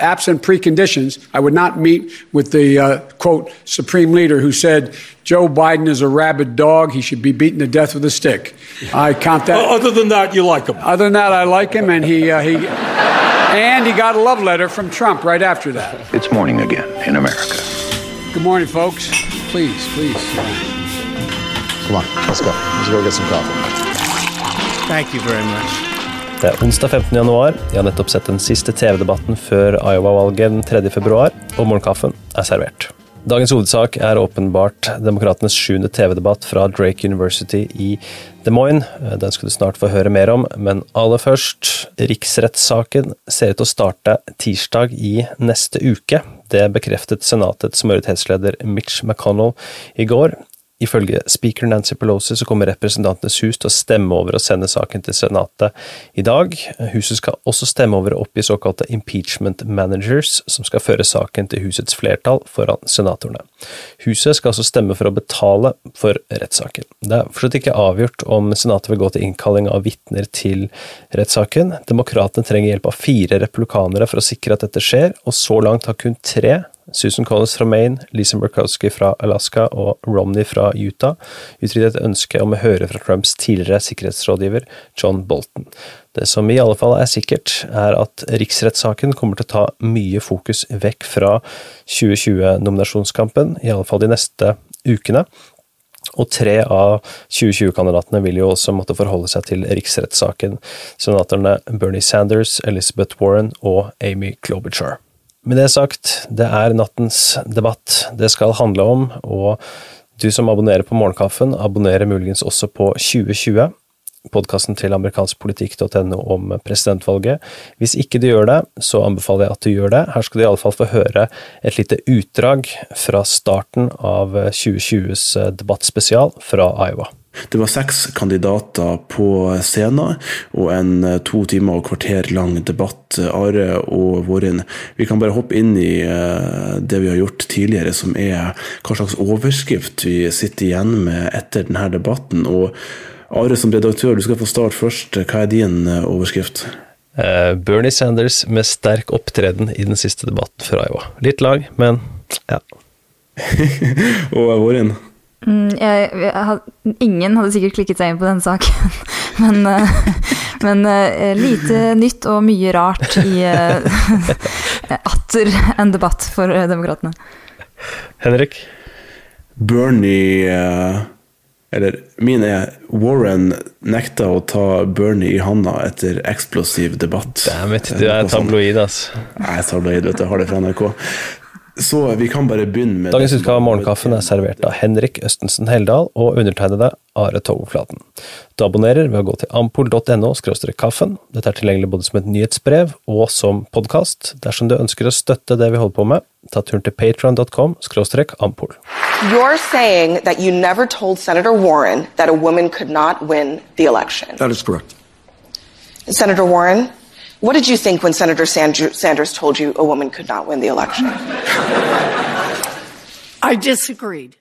absent preconditions, I would not meet with the uh, quote supreme leader who said Joe Biden is a rabid dog. He should be beaten to death with a stick. I count that. Other than that, you like him. Other than that, I like him, and he uh, he and he got a love letter from Trump right after that. It's morning again in America. Good morning, folks. Please, please. Come on, let's go. Let's go get some coffee. Thank you very much. Det er onsdag 15. januar. Jeg har nettopp sett den siste TV-debatten før Iowa-valget den 3. februar, og morgenkaffen er servert. Dagens hovedsak er åpenbart demokratenes sjuende TV-debatt fra Drake University i Des Moines. Den skal du snart få høre mer om, men aller først Riksrettssaken ser ut til å starte tirsdag i neste uke. Det bekreftet Senatets majoritetsleder Mitch McConnell i går. Ifølge speaker Nancy Pelosi så kommer Representantenes hus til å stemme over å sende saken til Senatet i dag. Huset skal også stemme over å oppgi såkalte impeachment managers, som skal føre saken til husets flertall foran senatorene. Huset skal altså stemme for å betale for rettssaken. Det er fortsatt ikke avgjort om Senatet vil gå til innkalling av vitner til rettssaken. Demokratene trenger hjelp av fire republikanere for å sikre at dette skjer, og så langt har kun tre Susan Collins fra Maine, Lisa Murkowski fra Alaska og Romney fra Utah uttrykte et ønske om å høre fra Trumps tidligere sikkerhetsrådgiver John Bolton. Det som i alle fall er sikkert, er at riksrettssaken kommer til å ta mye fokus vekk fra 2020-nominasjonskampen, i alle fall de neste ukene. Og tre av 2020-kandidatene vil jo også måtte forholde seg til riksrettssaken. Senatorene Bernie Sanders, Elizabeth Warren og Amy Klobuchar. Med det sagt, det er nattens debatt det skal handle om, og du som abonnerer på Morgenkaffen, abonnerer muligens også på 2020, podkasten til amerikanskpolitikk.no om presidentvalget. Hvis ikke du gjør det, så anbefaler jeg at du gjør det. Her skal du iallfall få høre et lite utdrag fra starten av 2020s debattspesial fra Iowa. Det var seks kandidater på scenen, og en eh, to timer og kvarter lang debatt. Are og Vårin, vi kan bare hoppe inn i eh, det vi har gjort tidligere, som er hva slags overskrift vi sitter igjen med etter denne debatten. Og Are som redaktør, du skal få starte først. Hva er din eh, overskrift? Uh, Bernie Sanders med sterk opptreden i den siste debatten fra Iowa. Litt lang, men ja. og Vårin? Mm, jeg, jeg, ingen hadde sikkert klikket seg inn på denne saken, men, uh, men uh, lite nytt og mye rart i atter en debatt for demokratene. Henrik? Bernie eller min er Warren nekta å ta Bernie i handa etter eksplosiv debatt. Dammit, du er tabloid, altså. Jeg er tabloid, vet du. Har det fra NRK. Så vi kan bare begynne med Dagens utgave av Morgenkaffen er servert av Henrik Østensen Heldal og undertegnede Are Togflaten. Du abonnerer ved å gå til ampol.no kaffen. Dette er tilgjengelig både som et nyhetsbrev og som podkast. Dersom du ønsker å støtte det vi holder på med, ta turen til patron.com ampol. You're saying that you never told Senator Warren that a woman could not win the election. That is correct. Senator Warren, what did you think when Senator Sanders told you a woman could not win the election? I disagreed.